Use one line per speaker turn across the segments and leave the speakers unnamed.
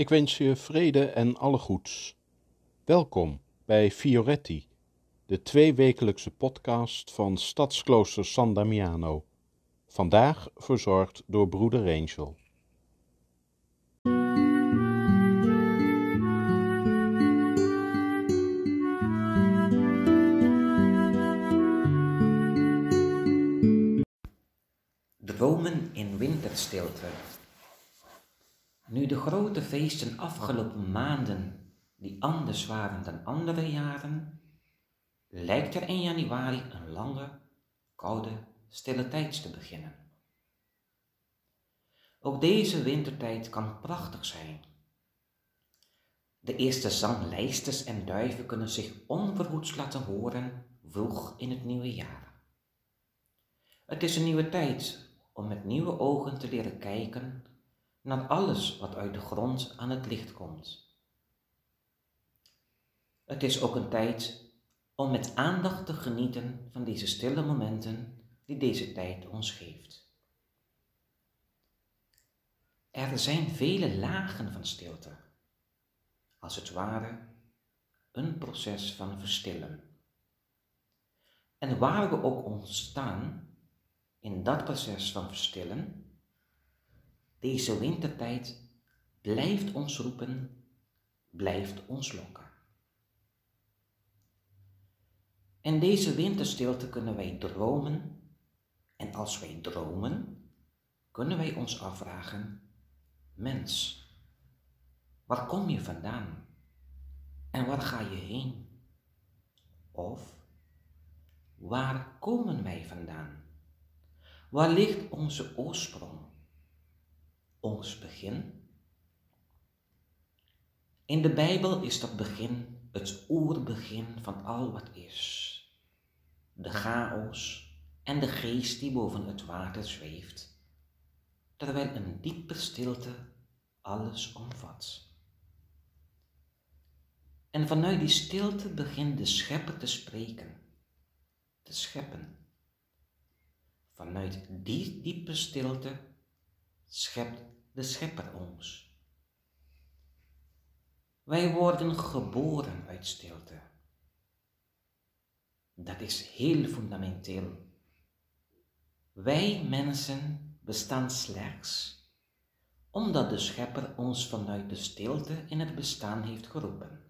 Ik wens je vrede en alle goeds. Welkom bij Fioretti, de tweewekelijkse podcast van Stadsklooster San Damiano. Vandaag verzorgd door broeder Angel.
Dromen in winterstilte. Nu de grote feesten afgelopen maanden, die anders waren dan andere jaren, lijkt er in januari een lange, koude, stille tijd te beginnen. Ook deze wintertijd kan prachtig zijn. De eerste zanglijsters en duiven kunnen zich onverhoeds laten horen vroeg in het nieuwe jaar. Het is een nieuwe tijd om met nieuwe ogen te leren kijken naar alles wat uit de grond aan het licht komt. Het is ook een tijd om met aandacht te genieten van deze stille momenten die deze tijd ons geeft. Er zijn vele lagen van stilte, als het ware een proces van verstillen. En waar we ook ontstaan in dat proces van verstillen, deze wintertijd blijft ons roepen, blijft ons lokken. In deze winterstilte kunnen wij dromen en als wij dromen, kunnen wij ons afvragen, mens, waar kom je vandaan en waar ga je heen? Of waar komen wij vandaan? Waar ligt onze oorsprong? Ons begin? In de Bijbel is dat begin het oerbegin van al wat is. De chaos en de geest die boven het water zweeft, terwijl een diepe stilte alles omvat. En vanuit die stilte begint de schepper te spreken, te scheppen. Vanuit die diepe stilte schept de Schepper ons. Wij worden geboren uit stilte. Dat is heel fundamenteel. Wij mensen bestaan slechts omdat de Schepper ons vanuit de stilte in het bestaan heeft geroepen.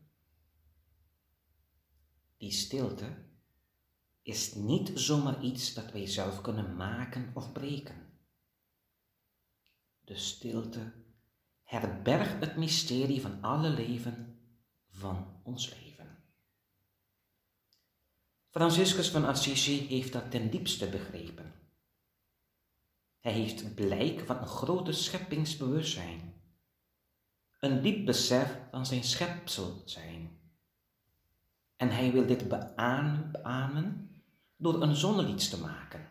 Die stilte is niet zomaar iets dat wij zelf kunnen maken of breken. De stilte herbergt het mysterie van alle leven van ons leven. Franciscus van Assisi heeft dat ten diepste begrepen. Hij heeft blijk van een grote scheppingsbewustzijn, een diep besef van zijn schepsel zijn. En hij wil dit beamen door een zonnelied te maken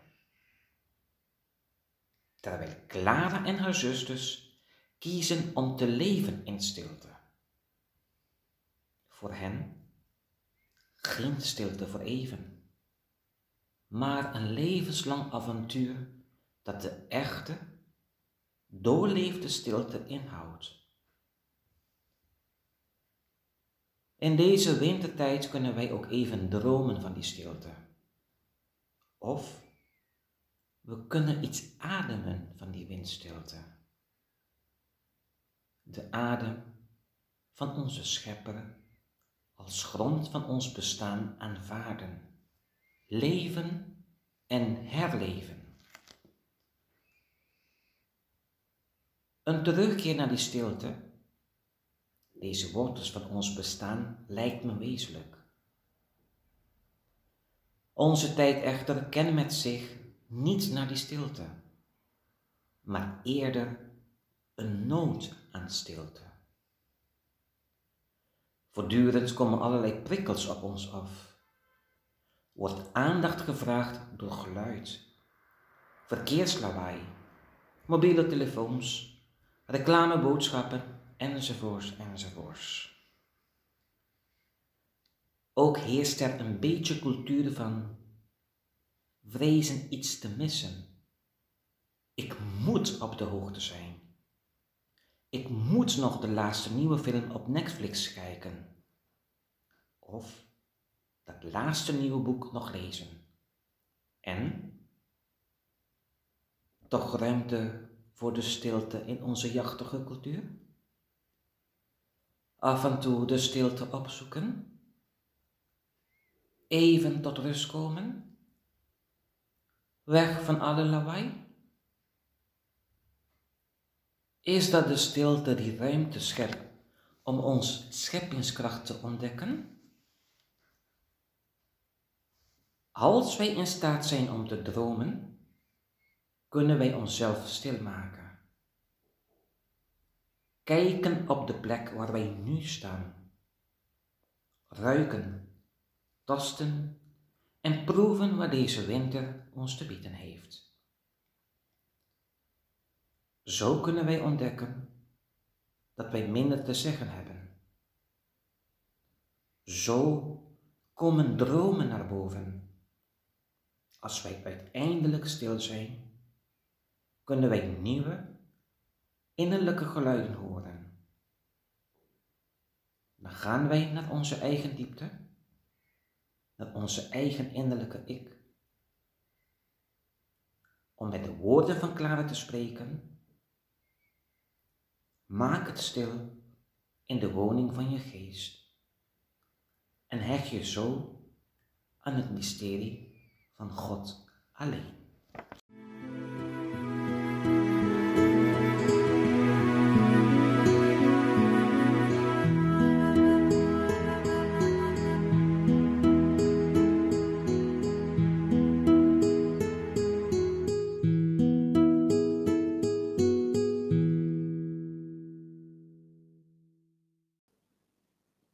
terwijl Clara en haar zusters kiezen om te leven in stilte. Voor hen geen stilte voor even, maar een levenslang avontuur dat de echte, doorleefde stilte inhoudt. In deze wintertijd kunnen wij ook even dromen van die stilte. Of we kunnen iets ademen van die windstilte. De adem van onze schepper als grond van ons bestaan aanvaarden, leven en herleven. Een terugkeer naar die stilte, deze wortels van ons bestaan, lijkt me wezenlijk. Onze tijd echter kenmerkt zich niet naar die stilte, maar eerder een nood aan stilte. Voortdurend komen allerlei prikkels op ons af. Wordt aandacht gevraagd door geluid, verkeerslawaai, mobiele telefoons, reclameboodschappen enzovoorts enzovoorts. Ook heerst er een beetje cultuur van vrezen iets te missen. Ik moet op de hoogte zijn. ik moet nog de laatste nieuwe film op Netflix kijken. Of dat laatste nieuwe boek nog lezen. En toch ruimte voor de stilte in onze jachtige cultuur? Af en toe de stilte opzoeken? Even tot rust komen? Weg van alle lawaai? Is dat de stilte die ruimte schept om ons scheppingskracht te ontdekken? Als wij in staat zijn om te dromen, kunnen wij onszelf stilmaken. Kijken op de plek waar wij nu staan. Ruiken, tasten en proeven wat deze winter ons te bieden heeft. Zo kunnen wij ontdekken dat wij minder te zeggen hebben. Zo komen dromen naar boven. Als wij uiteindelijk stil zijn, kunnen wij nieuwe, innerlijke geluiden horen. Dan gaan wij naar onze eigen diepte, naar onze eigen innerlijke ik. Om met de woorden van Clara te spreken, Maak het stil in de woning van je geest en hecht je zo aan het mysterie van God alleen.